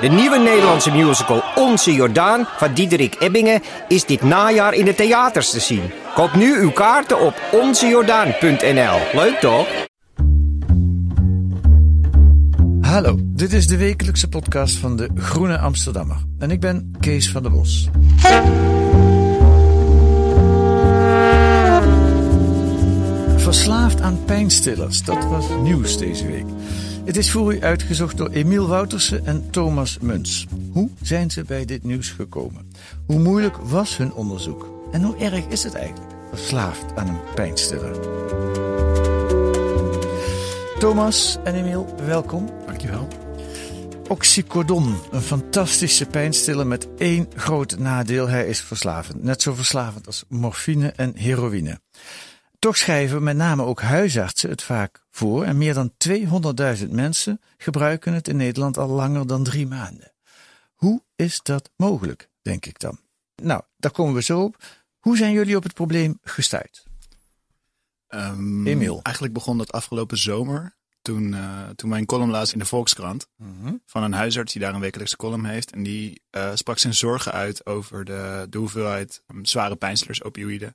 De nieuwe Nederlandse musical Onze Jordaan van Diederik Ebbingen is dit najaar in de theaters te zien. Koop nu uw kaarten op onzejordaan.nl. Leuk toch? Hallo, dit is de wekelijkse podcast van de Groene Amsterdammer. En ik ben Kees van der Bos. Verslaafd aan pijnstillers, dat was nieuws deze week. Het is voor u uitgezocht door Emiel Woutersen en Thomas Muns. Hoe zijn ze bij dit nieuws gekomen? Hoe moeilijk was hun onderzoek? En hoe erg is het eigenlijk, verslaafd aan een pijnstiller? Thomas en Emiel, welkom. Dankjewel. Oxycodon, een fantastische pijnstiller met één groot nadeel. Hij is verslavend. Net zo verslavend als morfine en heroïne. Toch schrijven met name ook huisartsen het vaak voor. En meer dan 200.000 mensen gebruiken het in Nederland al langer dan drie maanden. Hoe is dat mogelijk, denk ik dan? Nou, daar komen we zo op. Hoe zijn jullie op het probleem gestuurd? Ehm, Emiel. Eigenlijk begon dat afgelopen zomer. Toen, eh, toen wij een column lazen in de Volkskrant. Van een huisarts die daar een wekelijkse column heeft. En die eh, sprak zijn zorgen uit over de, de hoeveelheid ehm, zware pijnstillers, opioïden.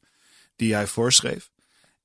Die hij voorschreef.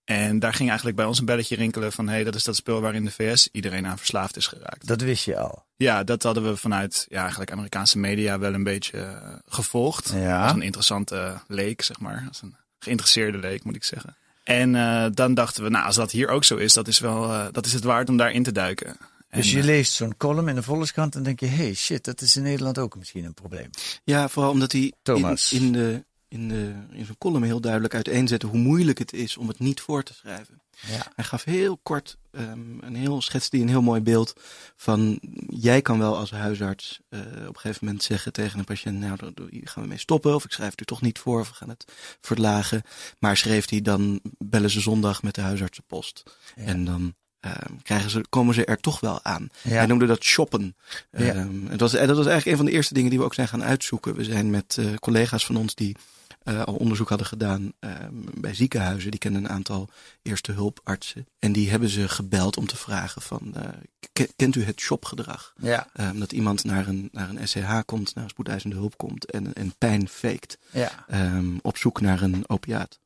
En daar ging eigenlijk bij ons een belletje rinkelen van... hé, hey, dat is dat spul waar in de VS iedereen aan verslaafd is geraakt. Dat wist je al. Ja, dat hadden we vanuit ja, eigenlijk Amerikaanse media wel een beetje eh, gevolgd. Ja. Als een interessante leek, zeg maar. Als een geïnteresseerde leek, moet ik zeggen. En eh, dan dachten we, nou, als dat hier ook zo is, dat is, wel, eh, dat is het waard om daarin te duiken. En, Dus je leest zo'n column in de Volkskrant en denk je... hey, shit, dat is in Nederland ook misschien een probleem. Ja, vooral omdat hij Thomas. in, in, de, in, de, in zijn column heel duidelijk uiteenzette hoe moeilijk het is om het niet voor te schrijven. Ja. Hij gaf heel kort, ehm, een heel, schetste hij een heel mooi beeld van, jij kan wel als huisarts eh, op een gegeven moment zeggen tegen een patiënt, nou, daar gaan we mee stoppen, of ik schrijf het er toch niet voor, of we gaan het verlagen. Maar schreef hij, dan bellen ze zondag met de huisartsenpost. En dan ehm, krijgen ze, komen ze er toch wel aan. Ja. Hij noemde dat shoppen. Ja. Ehm, het was, en dat was eigenlijk een van de eerste dingen die we ook zijn gaan uitzoeken. We zijn met eh, collega's van ons die eh, al onderzoek hadden gedaan ehm, bij ziekenhuizen. Die kennen een aantal eerste hulpartsen. En die hebben ze gebeld om te vragen van, eh, ke- kent u het shopgedrag? Ja, Ehm, dat iemand naar een, naar een SCH komt, naar een spoedeisende hulp komt en, en pijn faked. ja. ehm, op zoek naar een opiaat.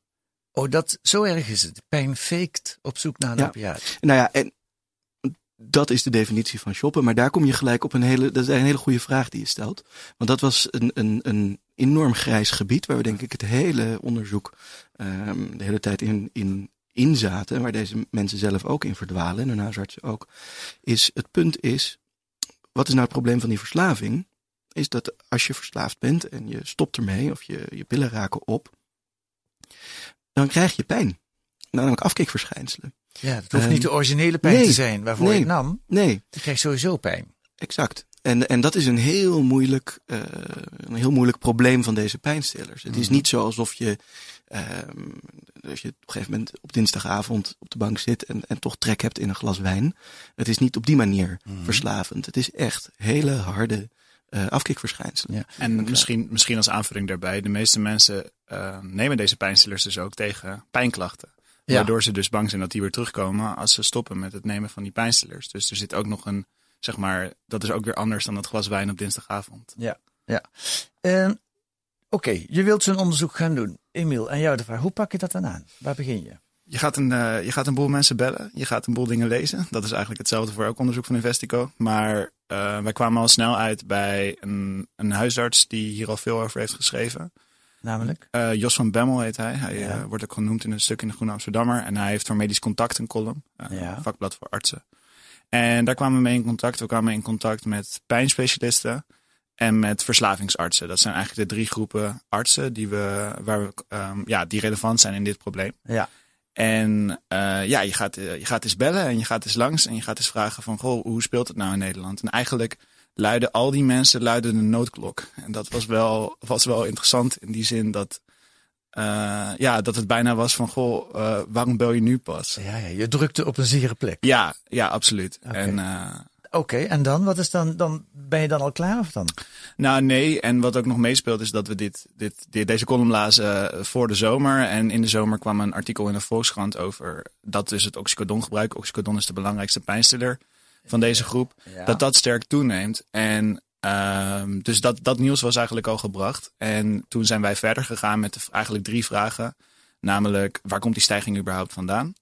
Oh, dat, zo erg is het. Pijn faked op zoek naar een Ja. opiaat. Nou ja, en dat is de definitie van shoppen. Maar daar kom je gelijk op een hele, dat is een hele goede vraag die je stelt. Want dat was een, een, een enorm grijs gebied waar we denk ik het hele onderzoek ehm, de hele tijd in, in, in waar deze mensen zelf ook in verdwalen en hun huisartsen ook. Is het punt is, wat is nou het probleem van die verslaving? Is dat als je verslaafd bent en je stopt ermee of je, je pillen raken op, dan krijg je pijn. Namelijk afkikverschijnselen. Ja, het hoeft Ehm, niet de originele pijn nee, te zijn waarvoor je nee. nam. Nee, Je krijgt sowieso pijn. Exact. En, en dat is een heel moeilijk, eh, een heel moeilijk probleem van deze pijnstillers. Het is niet zo alsof je, ehm, als je op een gegeven moment op dinsdagavond op de bank zit en, en toch trek hebt in een glas wijn. Het is niet op die manier verslavend. Het is echt hele harde eh afkikverschijnselen. Ja. En misschien, misschien als aanvulling daarbij, de meeste mensen eh, nemen deze pijnstillers dus ook tegen pijnklachten. Ja. Waardoor ze dus bang zijn dat die weer terugkomen als ze stoppen met het nemen van die pijnstillers. Dus er zit ook nog een, zeg maar, dat is ook weer anders dan dat glas wijn op dinsdagavond. Ja, ja. En Oké, je wilt zo'n onderzoek gaan doen. Emiel, aan jou de vraag. Hoe pak je dat dan aan? Waar begin je? Je gaat, een, eh, je gaat een boel mensen bellen. Je gaat een boel dingen lezen. Dat is eigenlijk hetzelfde voor elk onderzoek van Investico. Maar eh, wij kwamen al snel uit bij een, een huisarts die hier al veel over heeft geschreven. Namelijk? Eh, Jos van Bemmel heet hij. Hij Ja. eh, wordt ook genoemd in een stuk in de Groene Amsterdammer. En hij heeft voor Medisch Contact een column. eh, Ja. een vakblad voor artsen. En daar kwamen we mee in contact. We kwamen in contact met pijnspecialisten en met verslavingsartsen. Dat zijn eigenlijk de drie groepen artsen die, we, waar we, ehm, ja, die relevant zijn in dit probleem. Ja. En eh, ja, je gaat, je gaat eens bellen en je gaat eens langs en je gaat eens vragen van, goh, hoe speelt het nou in Nederland? En eigenlijk luiden al die mensen luiden de noodklok. En dat was wel, was wel interessant in die zin dat, uh, ja, dat het bijna was van, goh, uh, waarom bel je nu pas? Ja, ja, je drukte op een zere plek. Ja, ja, absoluut. Oké. En, uh, Oké, en dan? Wat is dan, dan? Ben je dan al klaar of dan? Nou, nee. En wat ook nog meespeelt is dat we dit, dit, dit, deze column lazen voor de zomer. En in de zomer kwam een artikel in de Volkskrant over dat dus het oxycodon gebruik. Oxycodon is de belangrijkste pijnstiller van deze groep. Ja. Dat dat sterk toeneemt. En um, dus dat, dat nieuws was eigenlijk al gebracht. En toen zijn wij verder gegaan met de, eigenlijk drie vragen. Namelijk, waar komt die stijging überhaupt vandaan?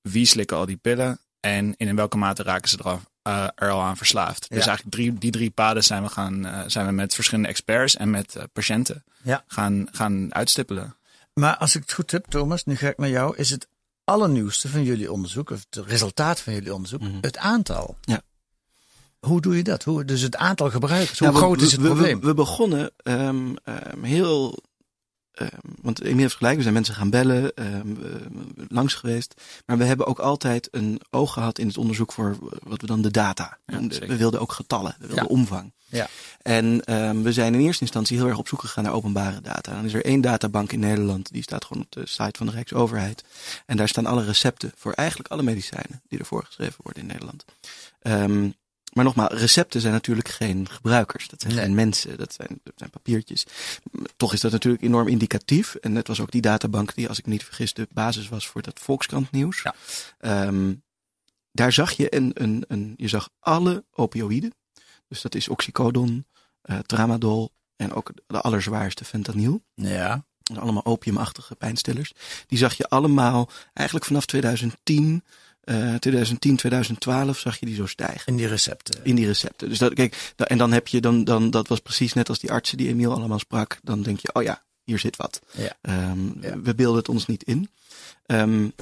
Wie slikken al die pillen? En in welke mate raken ze er al, uh, er al aan verslaafd? Ja. Dus eigenlijk drie, die drie paden zijn we, gaan, uh, zijn we met verschillende experts en met uh, patiënten Ja. gaan, gaan uitstippelen. Maar als ik het goed heb, Thomas, nu ga ik naar jou. Is het allernieuwste van jullie onderzoek, of het resultaat van jullie onderzoek, Mhm. het aantal? Ja. Hoe doe je dat? Hoe, dus het aantal gebruikers, hoe Nou, we- groot is het we- probleem? We, we begonnen um, um, heel. Um, want Emiel heeft gelijk, we zijn mensen gaan bellen, um, uh, langs geweest. Maar we hebben ook altijd een oog gehad in het onderzoek voor wat we dan de data. Ja, we wilden ook getallen, we wilden Ja. omvang. Ja. En um, we zijn in eerste instantie heel erg op zoek gegaan naar openbare data. Dan is er één databank in Nederland, die staat gewoon op de site van de Rijksoverheid. En daar staan alle recepten voor eigenlijk alle medicijnen die er voorgeschreven worden in Nederland. Maar nogmaals, recepten zijn natuurlijk geen gebruikers. Dat zijn Nee. geen mensen, dat zijn, dat zijn papiertjes. Toch is dat natuurlijk enorm indicatief. En net was ook die databank die, als ik me niet vergis, de basis was voor dat Volkskrant nieuws. Ja. Um, daar zag je een, een, een, je zag alle opioïden. Dus dat is oxycodon, uh, tramadol en ook de allerzwaarste fentanyl. Ja. Allemaal opiumachtige pijnstillers. Die zag je allemaal eigenlijk vanaf 2010, uh, 2010, 2012 zag je die zo stijgen. In die recepten. In die recepten. Dus dat, kijk, en dan heb je dan, dan, dat was precies net als die artsen die Emiel allemaal sprak. Dan denk je, oh ja, hier zit wat. Ja. Um, Ja. We beelden het ons niet in. Um,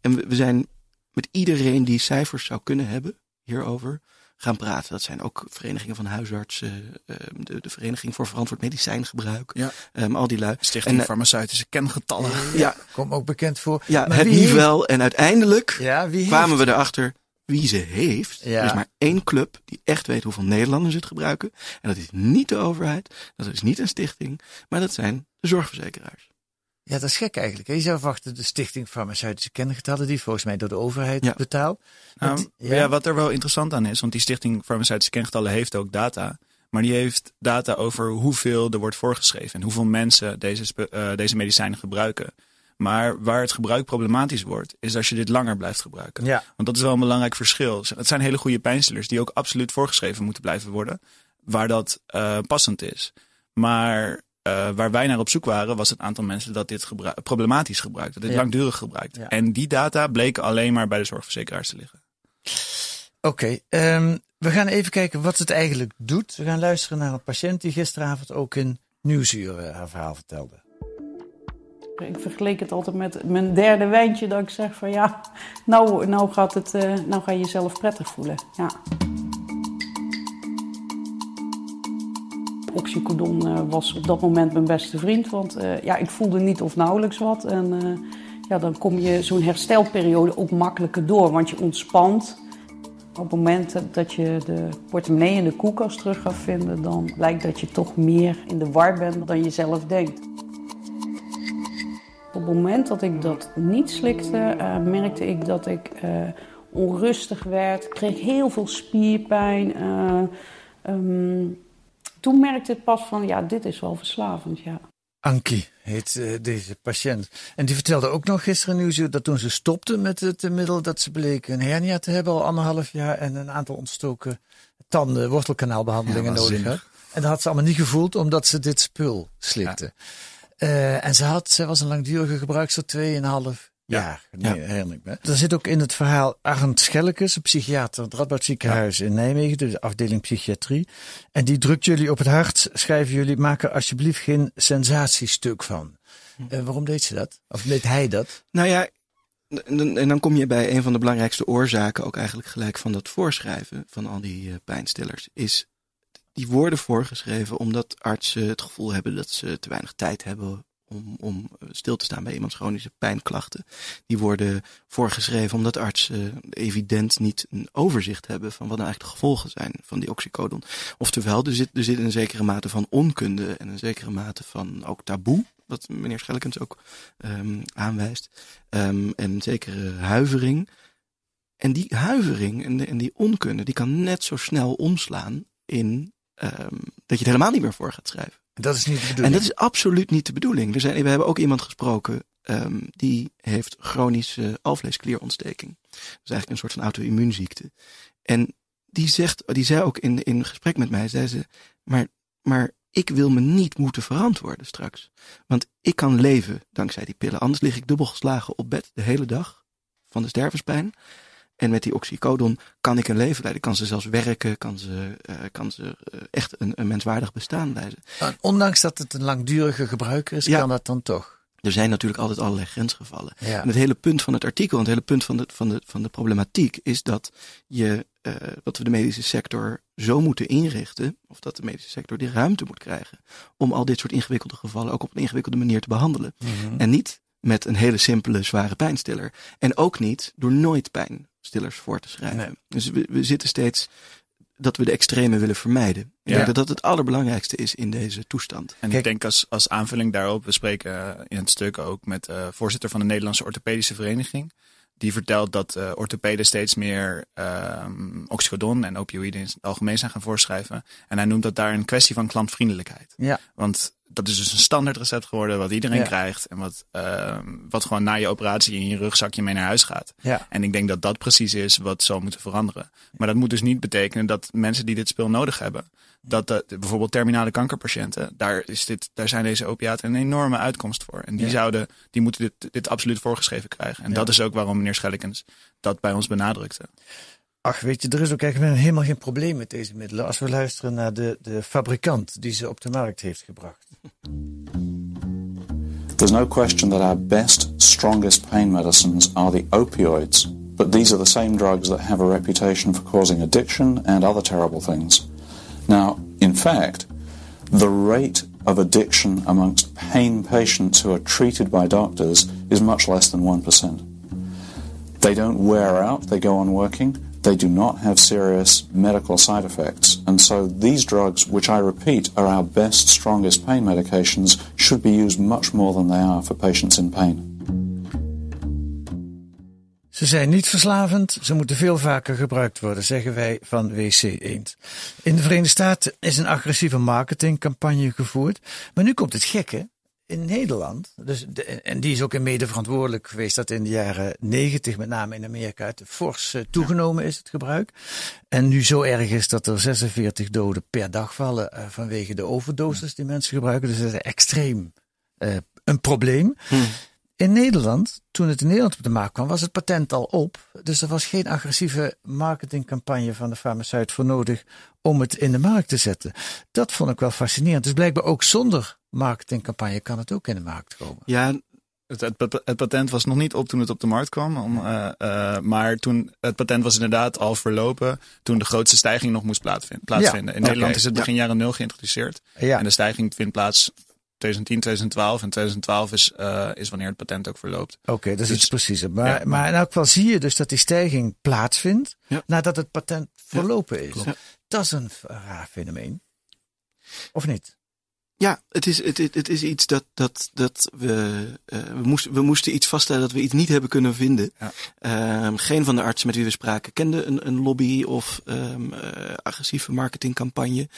en we, we zijn met iedereen die cijfers zou kunnen hebben hierover gaan praten. Dat zijn ook verenigingen van huisartsen, uh, de, de Vereniging voor Verantwoord Medicijngebruik, Ja. um, al die lui. Stichting En, uh, Farmaceutische Kengetallen. Ja, Kom ook bekend voor. ja Maar het wie niveau. En uiteindelijk Ja, wie kwamen we erachter wie ze heeft. Ja. Er is maar één club die echt weet hoeveel Nederlanders het gebruiken. En dat is niet de overheid, dat is niet een stichting, maar dat zijn de zorgverzekeraars. Ja, dat is gek eigenlijk. Je zou verwachten de Stichting Farmaceutische Kengetallen, die volgens mij door de overheid Ja. betaalt. Nou, Want- ja. wat er wel interessant aan is, want die Stichting Farmaceutische Kengetallen heeft ook data. Maar die heeft data over hoeveel er wordt voorgeschreven en hoeveel mensen deze, uh, deze medicijnen gebruiken. Maar waar het gebruik problematisch wordt, is als je dit langer blijft gebruiken. Ja. Want dat is wel een belangrijk verschil. Het zijn hele goede pijnstillers die ook absoluut voorgeschreven moeten blijven worden, waar dat uh, passend is. Maar uh, waar wij naar op zoek waren, was het aantal mensen dat dit gebru problematisch gebruikt, dat dit Ja. langdurig gebruikt. Ja. En die data bleken alleen maar bij de zorgverzekeraars te liggen. Oké, ehm, we gaan even kijken wat het eigenlijk doet. We gaan luisteren naar een patiënt die gisteravond ook in Nieuwsuur eh, haar verhaal vertelde. Ik vergeleek het altijd met mijn derde wijntje dat ik zeg van ja, nou, nou, gaat het, uh, nou ga je jezelf prettig voelen. Ja. Oxycodon uh, was op dat moment mijn beste vriend, want uh, ja, ik voelde niet of nauwelijks wat. En uh, ja, dan kom je zo'n herstelperiode ook makkelijker door, want je ontspant. Op het moment dat je de portemonnee in de koelkast terug gaat vinden, dan lijkt dat je toch meer in de war bent dan je zelf denkt. Op het moment dat ik dat niet slikte, merkte ik dat ik onrustig werd. Kreeg heel veel spierpijn. Um, toen merkte ik pas van, ja, dit is wel verslavend, ja. Ankie heet uh, deze patiënt. En die vertelde ook nog gisteren nieuws dat toen ze stopte met het uh, middel, dat ze bleek een hernia te hebben al anderhalf jaar en een aantal ontstoken tanden, wortelkanaalbehandelingen ja, nodig had. En dat had ze allemaal niet gevoeld omdat ze dit spul slikte. Ja. Uh, en ze, had, ze was een langdurige gebruikster, 2,5 jaar. Ja. Nee, herinner ik me. Er zit ook in het verhaal Arend Schellekes, een psychiater, het Radboud Ziekenhuis ja. in Nijmegen, de afdeling psychiatrie. En die drukt jullie op het hart, schrijven jullie, maak er alsjeblieft geen sensatiestuk van. Uh, waarom deed ze dat? Of deed hij dat? Nou ja, en dan kom je bij een van de belangrijkste oorzaken ook eigenlijk gelijk van dat voorschrijven van al die uh, pijnstillers, is die worden voorgeschreven omdat artsen het gevoel hebben dat ze te weinig tijd hebben om, om stil te staan bij iemands chronische pijnklachten. Die worden voorgeschreven omdat artsen evident niet een overzicht hebben van wat nou eigenlijk de gevolgen zijn van die oxycodon. Oftewel, er zit, er zit een zekere mate van onkunde en een zekere mate van ook taboe wat meneer Schellekens ook um, aanwijst. Um, en zekere huivering. En die huivering en, en, die onkunde, die kan net zo snel omslaan in um, dat je het helemaal niet meer voor gaat schrijven. En dat is niet de bedoeling. En dat is absoluut niet de bedoeling. We, zijn, we hebben ook iemand gesproken die heeft chronische alvleesklierontsteking. Dat is eigenlijk een soort van auto-immuunziekte. En die, zegt, die zei ook in, in gesprek met mij, zei ze, maar, maar ik wil me niet moeten verantwoorden straks. Want ik kan leven dankzij die pillen. Anders lig ik dubbel geslagen op bed de hele dag van de stervenspijn. En met die oxycodon kan ik een leven leiden. Kan ze zelfs werken, kan ze, uh, kan ze uh, echt een, een, menswaardig bestaan leiden. ondanks dat het een langdurige gebruiker is, ja. kan dat dan toch? Er zijn natuurlijk altijd allerlei grensgevallen. Ja. En het hele punt van het artikel, en het hele punt van de, van de, van de problematiek, is dat je uh, dat we de medische sector zo moeten inrichten, of dat de medische sector die ruimte moet krijgen om al dit soort ingewikkelde gevallen ook op een ingewikkelde manier te behandelen. Mm -hmm. En niet met een hele simpele, zware pijnstiller. En ook niet door nooit pijnstillers voor te schrijven. Nee. Dus we, we zitten steeds dat we de extreme willen vermijden. Ik ja. denk dat dat het allerbelangrijkste is in deze toestand. En Kijk. ik denk als, als aanvulling daarop, we spreken in het stuk ook met uh, voorzitter van de Nederlandse Orthopedische Vereniging. Die vertelt dat uh, orthopeden steeds meer um, oxycodon en opioïden in het algemeen zijn gaan voorschrijven. En hij noemt dat daar een kwestie van klantvriendelijkheid. Ja. Want dat is dus een standaard recept geworden wat iedereen ja. krijgt. En wat, uh, wat gewoon na je operatie in je rugzakje mee naar huis gaat. Ja. En ik denk dat dat precies is wat zou moeten veranderen. Maar dat moet dus niet betekenen dat mensen die dit spul nodig hebben. Dat de, bijvoorbeeld terminale kankerpatiënten, daar, is dit, daar zijn deze opiaten een enorme uitkomst voor. En die, ja. zouden, die moeten dit, dit absoluut voorgeschreven krijgen. En dat is ook waarom meneer Schellekens dat bij ons benadrukte. Ach, weet je, er is ook eigenlijk helemaal geen probleem met deze middelen als we luisteren naar de, de fabrikant die ze op de markt heeft gebracht. There's no question that our best, strongest pain medicines are the opioids, but these are the same drugs that have a reputation for causing addiction and other terrible things. Now, in fact, the rate of addiction amongst pain patients who are treated by doctors is much less than 1%. They don't wear out, they go on working. They do not have serious medical side effects. And so these drugs, which I repeat are our best, strongest pain medications, should be used much more than they are for patients in pain. Ze zijn niet verslavend, ze moeten veel vaker gebruikt worden, zeggen wij van WC Eend. In de Verenigde Staten is een agressieve marketingcampagne gevoerd. Maar nu komt het gekke. In Nederland, dus de, en die is ook in mede verantwoordelijk geweest dat in de jaren negentig, met name in Amerika, het fors uh, toegenomen is, het gebruik. En nu zo erg is dat er 46 doden per dag vallen uh, vanwege de overdoses die mensen gebruiken. Dus dat is extreem uh, een probleem. Hmm. In Nederland, toen het in Nederland op de markt kwam, was het patent al op. Dus er was geen agressieve marketingcampagne van de farmaceut voor nodig om het in de markt te zetten. Dat vond ik wel fascinerend. Dus blijkbaar ook zonder marketingcampagne kan het ook in de markt komen. Ja, het, het, het, patent was nog niet op toen het op de markt kwam. Om, uh, uh, maar toen het patent was inderdaad al verlopen toen de grootste stijging nog moest plaatsvinden. plaatsvinden. Ja, In Nederland is het begin ja. jaren nul geïntroduceerd. Ja. En de stijging vindt plaats 2010, 2012. En 2012 is, uh, is wanneer het patent ook verloopt. Oké, okay, dat is dus, iets preciezer. Maar, maar in elk geval zie je dus dat die stijging plaatsvindt nadat het patent verlopen is. Dat is een raar fenomeen. Of niet? Ja, het is, het, het, het is iets dat, dat, dat we, uh, we, moesten, we moesten iets vaststellen dat we iets niet hebben kunnen vinden. Ja. Um, geen van de artsen met wie we spraken kende een, een lobby of um, uh, agressieve marketingcampagne.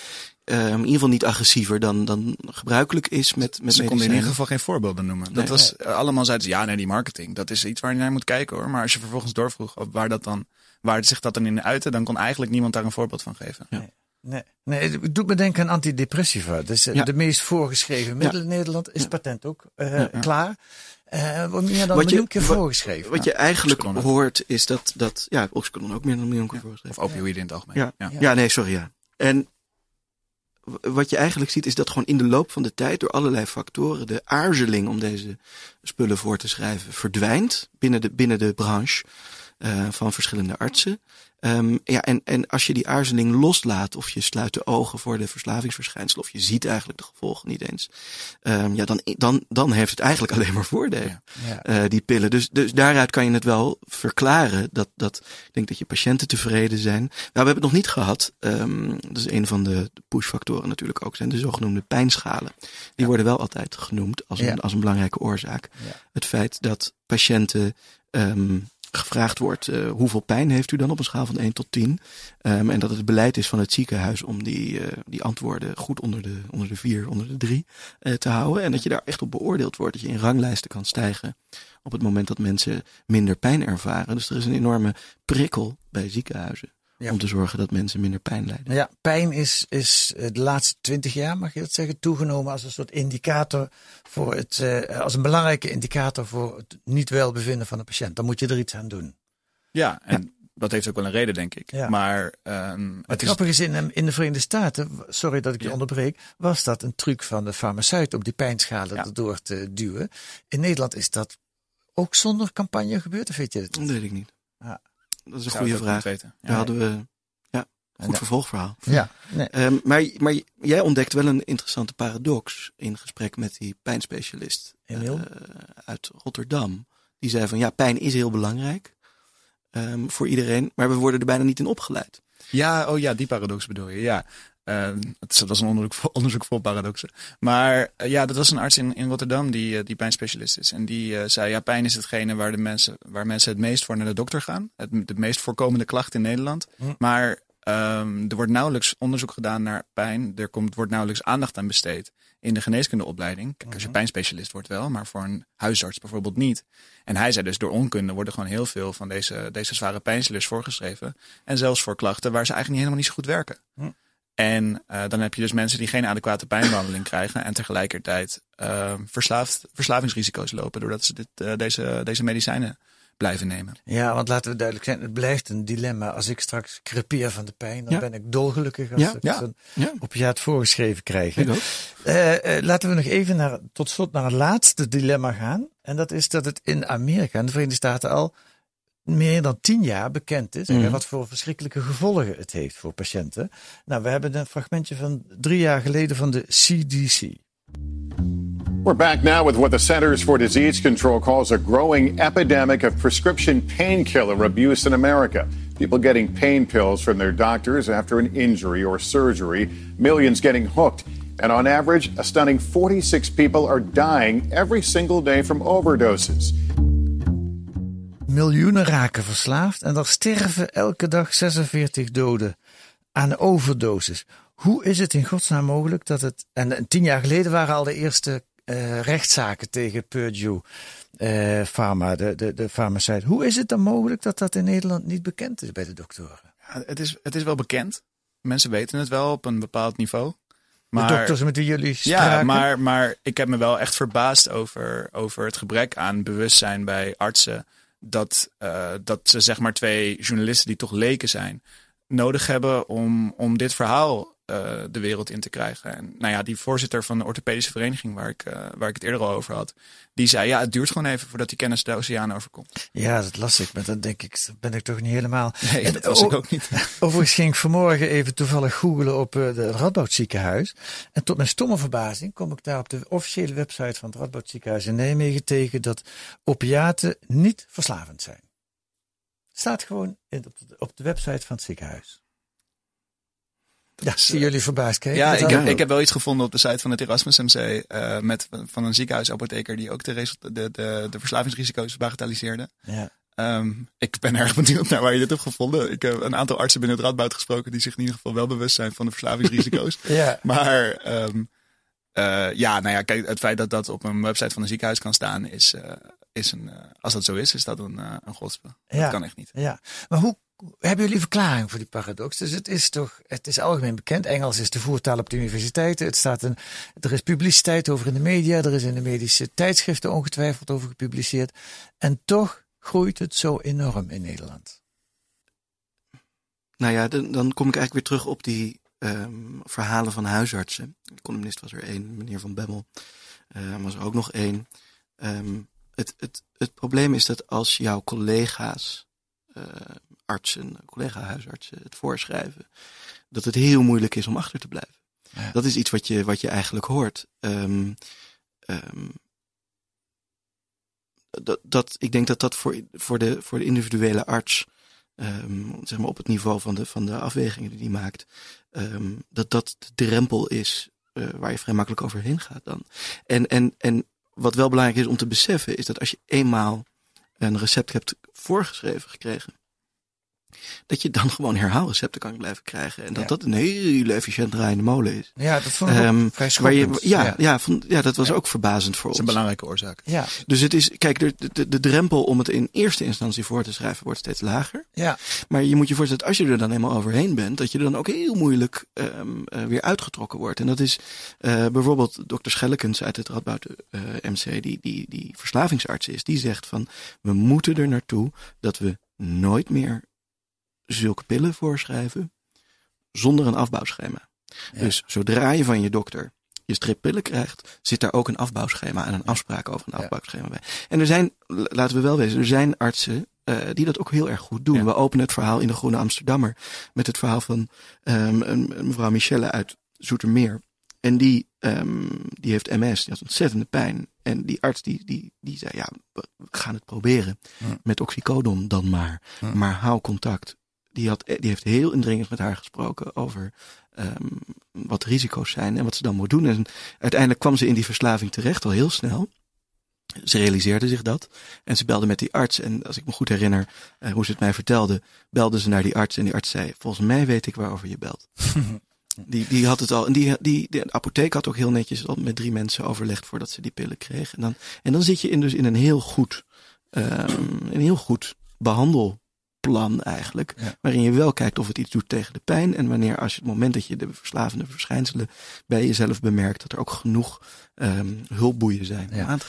Um, in ieder geval niet agressiever dan, dan gebruikelijk is met, met Ze konden in ieder geval geen voorbeelden noemen. Nee, dat was, nee. allemaal zeiden ze, ja nee, die marketing, dat is iets waar je naar moet kijken hoor. Maar als je vervolgens doorvroeg waar dat dan, waar zich dat dan in uitte, dan kon eigenlijk niemand daar een voorbeeld van geven. Ja. Nee, nee, het doet me denken aan antidepressiva. Dus ja. de meest voorgeschreven middel in Nederland is patent ook uh, ja. klaar. Uh, meer dan een miljoen keer voorgeschreven. Wat je eigenlijk hoort is dat, dat ja, oxycodon ook meer dan een miljoen keer voorgeschreven. Of opioïden in het algemeen. Ja, ja. ja. nee, sorry, ja. En wat je eigenlijk ziet is dat gewoon in de loop van de tijd door allerlei factoren de aarzeling om deze spullen voor te schrijven verdwijnt binnen de, binnen de branche. Uh, van verschillende artsen. Um, ja, en, en als je die aarzeling loslaat, of je sluit de ogen voor de verslavingsverschijnselen, of je ziet eigenlijk de gevolgen niet eens, um, ja, dan, dan, dan heeft het eigenlijk alleen maar voordelen, ja. uh, die pillen. Dus, dus daaruit kan je het wel verklaren dat, dat ik denk dat je patiënten tevreden zijn. Nou, we hebben het nog niet gehad. Um, dat is een van de pushfactoren natuurlijk ook, zijn de zogenoemde pijnschalen. Die ja. worden wel altijd genoemd als een, als een belangrijke oorzaak. Het feit dat patiënten um, gevraagd wordt uh, hoeveel pijn heeft u dan op een schaal van 1 tot 10. Um, en dat het beleid is van het ziekenhuis om die, uh, die antwoorden goed onder de, onder de 4, onder de 3 uh, te houden. En dat je daar echt op beoordeeld wordt. Dat je in ranglijsten kan stijgen op het moment dat mensen minder pijn ervaren. Dus er is een enorme prikkel bij ziekenhuizen. Ja. Om te zorgen dat mensen minder pijn lijden. Ja, pijn is, is de laatste twintig jaar, mag je dat zeggen, toegenomen als een soort indicator voor het, uh, als een belangrijke indicator voor het niet welbevinden van de patiënt. Dan moet je er iets aan doen. Ja, en ja. dat heeft ook wel een reden, denk ik. Ja. Maar um, het, het grappige is, in, in de Verenigde Staten, sorry dat ik je onderbreek, was dat een truc van de farmaceut om die pijnschalen erdoor te duwen. In Nederland is dat ook zonder campagne gebeurd, of weet je het? Dat weet ik niet. Ja. Dat is een goede vraag. Weten. Ja. Daar hadden we ja, goed ja. vervolgverhaal. Ja, nee. um, maar, maar jij ontdekt wel een interessante paradox in gesprek met die pijnspecialist uh, uit Rotterdam. Die zei van ja, pijn is heel belangrijk um, voor iedereen, maar we worden er bijna niet in opgeleid. Ja, oh ja, die paradox bedoel je. Ja, uh, dat was een onderzoek vol, onderzoek vol paradoxen. Maar uh, ja, dat was een arts in, in Rotterdam die, uh, die pijnspecialist is. En die uh, zei, ja, pijn is hetgene waar, de mensen, waar mensen het meest voor naar de dokter gaan. Het, de meest voorkomende klacht in Nederland. Hm. Maar um, er wordt nauwelijks onderzoek gedaan naar pijn. Er komt, wordt nauwelijks aandacht aan besteed in de geneeskundeopleiding. Kijk, als je pijnspecialist wordt wel, maar voor een huisarts bijvoorbeeld niet. En hij zei dus, door onkunde worden gewoon heel veel van deze, deze zware pijnstillers voorgeschreven. En zelfs voor klachten waar ze eigenlijk helemaal niet zo goed werken. Hm. En uh, dan heb je dus mensen die geen adequate pijnbehandeling krijgen en tegelijkertijd uh, verslaafd, verslavingsrisico's lopen doordat ze dit, uh, deze, deze medicijnen blijven nemen. Ja, want laten we duidelijk zijn, het blijft een dilemma. Als ik straks crepeer van de pijn, dan ja. ben ik dolgelukkig als ja, ik ja, zo'n ja. opiaat voorgeschreven krijg. Ik ook. laten we nog even naar, tot slot naar het laatste dilemma gaan. En dat is dat het in Amerika, in de Verenigde Staten al meer dan tien jaar bekend is. En wat voor verschrikkelijke gevolgen het heeft voor patiënten. Nou, we hebben een fragmentje van drie jaar geleden van de CDC. We're back now with what the Centers for Disease Control calls a growing epidemic of prescription painkiller abuse in America. People getting pain pills from their doctors after an injury or surgery, millions getting hooked. And on average, a stunning 46 people are dying every single day from overdoses. Miljoenen raken verslaafd en er sterven elke dag 46 doden aan overdoses. Hoe is het in godsnaam mogelijk dat het. En tien jaar geleden waren al de eerste uh, rechtszaken tegen Purdue uh, Pharma, de, de, de farmaceut. Hoe is het dan mogelijk dat dat in Nederland niet bekend is bij de doktoren? Ja, het, is, het is wel bekend. Mensen weten het wel op een bepaald niveau. Maar, de dokters met wie jullie spraken? Ja, maar, maar ik heb me wel echt verbaasd over, over het gebrek aan bewustzijn bij artsen dat, uh, dat ze zeg maar twee journalisten die toch leken zijn, nodig hebben om, om dit verhaal uh, de wereld in te krijgen. En nou ja, die voorzitter van de orthopedische vereniging waar ik, uh, waar ik het eerder al over had, die zei ja, het duurt gewoon even voordat die kennis de oceaan overkomt. Ja, dat las ik, maar dan denk ik, ben ik toch niet helemaal. Nee, dat was ik ook niet. Overigens ging ik vanmorgen even toevallig googelen op uh, de Radboud ziekenhuis. En tot mijn stomme verbazing kom ik daar op de officiële website van het Radboud ziekenhuis in Nijmegen tegen dat opiaten niet verslavend zijn. Staat gewoon op, de, op de website van het ziekenhuis. Ja, zie jullie verbaasd. Ja, ik heb, ik heb wel iets gevonden op de site van het Erasmus MC uh, met, van een ziekenhuisapotheker die ook de, de, de, de verslavingsrisico's bagatelliseerde. Ja. Um, ik ben erg benieuwd naar waar je dit hebt gevonden. Ik heb een aantal artsen binnen het Radboud gesproken die zich in ieder geval wel bewust zijn van de verslavingsrisico's. ja. Maar um, uh, ja, nou ja, kijk, het feit dat dat op een website van een ziekenhuis kan staan is, uh, is een, als dat zo is, is dat een, een godspe. Ja. Dat kan echt niet. Ja, maar hoe hebben jullie verklaring voor die paradox? Dus het is toch, het is algemeen bekend. Engels is de voertaal op de universiteiten. Het staat een, er is publiciteit over in de media. Er is in de medische tijdschriften ongetwijfeld over gepubliceerd. En toch groeit het zo enorm in Nederland. Nou ja, dan, dan kom ik eigenlijk weer terug op die um, verhalen van huisartsen. De columnist was er één, meneer Van Bemmel uh, was er ook nog één. Um, het, het, het probleem is dat als jouw collega's artsen, collega-huisartsen het voorschrijven, dat het heel moeilijk is om achter te blijven. Dat is iets wat je, wat je eigenlijk hoort. Um, um, dat, dat, ik denk dat dat voor, voor, de, voor de individuele arts, um, zeg maar op het niveau van de, van de afwegingen die hij maakt, dat dat de drempel is uh, waar je vrij makkelijk overheen gaat dan. En, en, en wat wel belangrijk is om te beseffen, is dat als je eenmaal een recept hebt voorgeschreven gekregen, dat je dan gewoon herhaalrecepten kan blijven krijgen. En dat dat een hele efficiënt draaiende molen is. Ja, dat vond ik um, vrij schokkend. Je, ja, ja. Ja, vond, ja, dat was ook verbazend voor ons. Dat is een belangrijke oorzaak. Ja. Dus het is, kijk, de, de, de drempel om het in eerste instantie voor te schrijven wordt steeds lager. Ja. Maar je moet je voorstellen als je er dan eenmaal overheen bent, dat je er dan ook heel moeilijk um, uh, weer uitgetrokken wordt. En dat is uh, bijvoorbeeld dokter Schellekens uit het Radboud uh, MC, die, die, die verslavingsarts is, die zegt van, we moeten er naartoe dat we nooit meer zulke pillen voorschrijven zonder een afbouwschema. Dus zodra je van je dokter je strip pillen krijgt, zit daar ook een afbouwschema en een afspraak over een afbouwschema bij. En er zijn, laten we wel wezen, er zijn artsen uh, die dat ook heel erg goed doen. We openen het verhaal in de Groene Amsterdammer met het verhaal van um, een, mevrouw Michelle uit Zoetermeer. En die, um, die heeft MS, die had ontzettende pijn. En die arts die, die, die zei, ja, we gaan het proberen. Met oxycodon dan maar. Maar hou contact die, had, die heeft heel indringend met haar gesproken over um, wat risico's zijn en wat ze dan moet doen. En uiteindelijk kwam ze in die verslaving terecht al heel snel. Ze realiseerde zich dat. En ze belde met die arts. En als ik me goed herinner uh, hoe ze het mij vertelde, belde ze naar die arts. En die arts zei: Volgens mij weet ik waarover je belt. die, die had het al. En die, die, de apotheek had ook heel netjes al met drie mensen overlegd voordat ze die pillen kregen. En dan, en dan zit je in, dus in een heel goed, um, een heel goed behandel plan eigenlijk. Waarin je wel kijkt of het iets doet tegen de pijn. En wanneer als je het moment dat je de verslavende verschijnselen bij jezelf bemerkt, dat er ook genoeg um, hulpboeien zijn om aan te.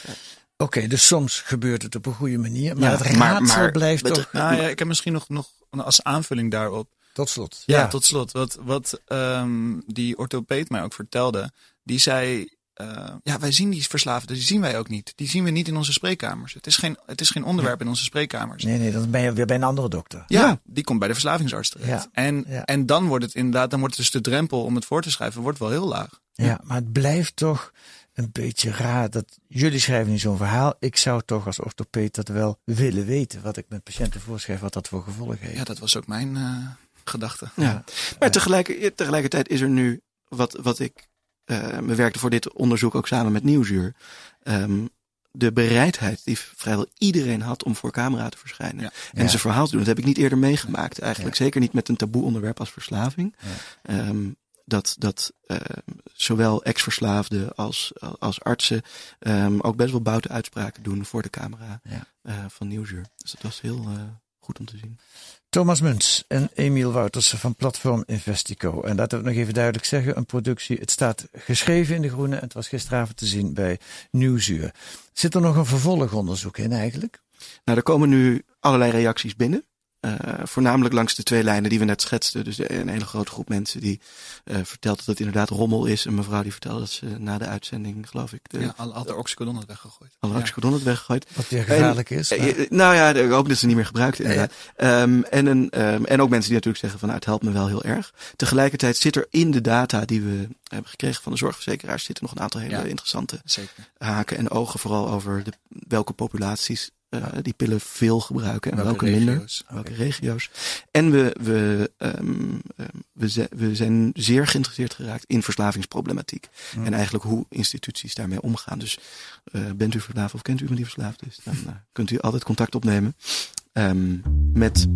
Oké, dus soms gebeurt het op een goede manier, maar het raadsel maar, blijft toch... Nou ja, ik heb misschien nog, nog als aanvulling daarop. Tot slot. Ja, tot slot. Wat, wat um, die orthopeet mij ook vertelde, die zei uh, ja, wij zien die verslaafden, die zien wij ook niet. Die zien we niet in onze spreekkamers. Het is geen, het is geen onderwerp in onze spreekkamers. Nee, nee, dan ben je weer bij een andere dokter. Ja, ja. die komt bij de verslavingsarts terecht. Ja. En, ja. en dan wordt het inderdaad, dan wordt dus de drempel om het voor te schrijven, wordt wel heel laag. Ja, maar het blijft toch een beetje raar dat jullie schrijven nu zo'n verhaal. Ik zou toch als orthopeet dat wel willen weten, wat ik met patiënten voorschrijf, wat dat voor gevolgen heeft. Ja, dat was ook mijn uh, gedachte. Ja. Maar tegelijk, tegelijkertijd is er nu wat, wat ik we werkten voor dit onderzoek ook samen met Nieuwsuur. Um, de bereidheid die vrijwel iedereen had om voor camera te verschijnen. Ja. En zijn verhaal te doen. Dat heb ik niet eerder meegemaakt eigenlijk. Zeker niet met een taboe onderwerp als verslaving. Um, dat, dat uh, zowel ex-verslaafden als, als artsen um, ook best wel buiten uitspraken doen voor de camera uh, van Nieuwsuur. Dus dat was heel uh, goed om te zien. Thomas Muns en Emiel Woutersen van Platform Investico. En laten we nog even duidelijk zeggen, een productie, het staat geschreven in De Groene en het was gisteravond te zien bij Nieuwsuur. Zit er nog een vervolgonderzoek in eigenlijk? Nou, er komen nu allerlei reacties binnen. Uh, voornamelijk langs de twee lijnen die we net schetsten. Dus een hele grote groep mensen die uh, vertelt dat het inderdaad rommel is. Een mevrouw die vertelde dat ze na de uitzending, geloof ik... De, ja, al had de oxycodon het weggegooid. Al de oxycodon het weggegooid. Wat weer gevaarlijk is. En, nou ja, ik hoop dat ze niet meer gebruikt inderdaad. Ja, Um, en, een, um, en ook mensen die natuurlijk zeggen van nou, het helpt me wel heel erg. Tegelijkertijd zit er in de data die we hebben gekregen van de zorgverzekeraars... zitten nog een aantal hele interessante zeker. haken en ogen. Vooral over de, welke populaties uh, die pillen veel gebruiken en welke, welke minder, welke regio's. En we, we, um, we, zijn, we zijn zeer geïnteresseerd geraakt in verslavingsproblematiek. Mm. En eigenlijk hoe instituties daarmee omgaan. Dus uh, bent u verslaafd of kent u iemand die verslaafd is? Dan uh, kunt u altijd contact opnemen um, met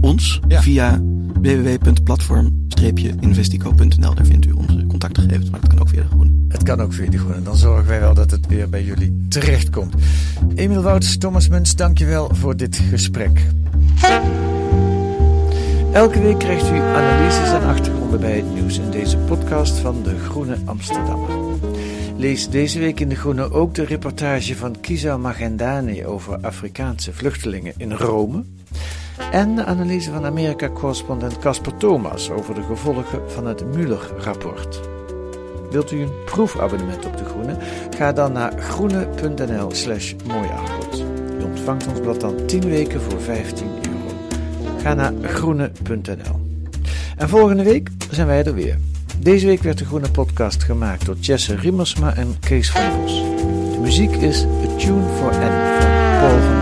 ons ja. via www.platform-investico.nl. Daar vindt u onze contactgegevens, maar dat kan ook via de Groene. Het kan ook via de Groene. Dan zorgen wij wel dat het weer bij jullie terechtkomt. Emiel Wouters, Thomas Muns, dankjewel voor dit gesprek. Elke week krijgt u analyses en achtergronden bij het nieuws in deze podcast van De Groene Amsterdammer. Lees deze week in De Groene ook de reportage van Kisa Magendani over Afrikaanse vluchtelingen in Rome. En de analyse van Amerika-correspondent Casper Thomas over de gevolgen van het Mueller-rapport. Wilt u een proefabonnement op De Groene? Ga dan naar groene.nl slash mooiaanbod. U ontvangt ons blad dan 10 weken voor 15 euro. Ga naar groene.nl. En volgende week zijn wij er weer. Deze week werd de Groene Podcast gemaakt door Jesse Riemersma en Kees van Bos. De muziek is A Tune for N van Paul van.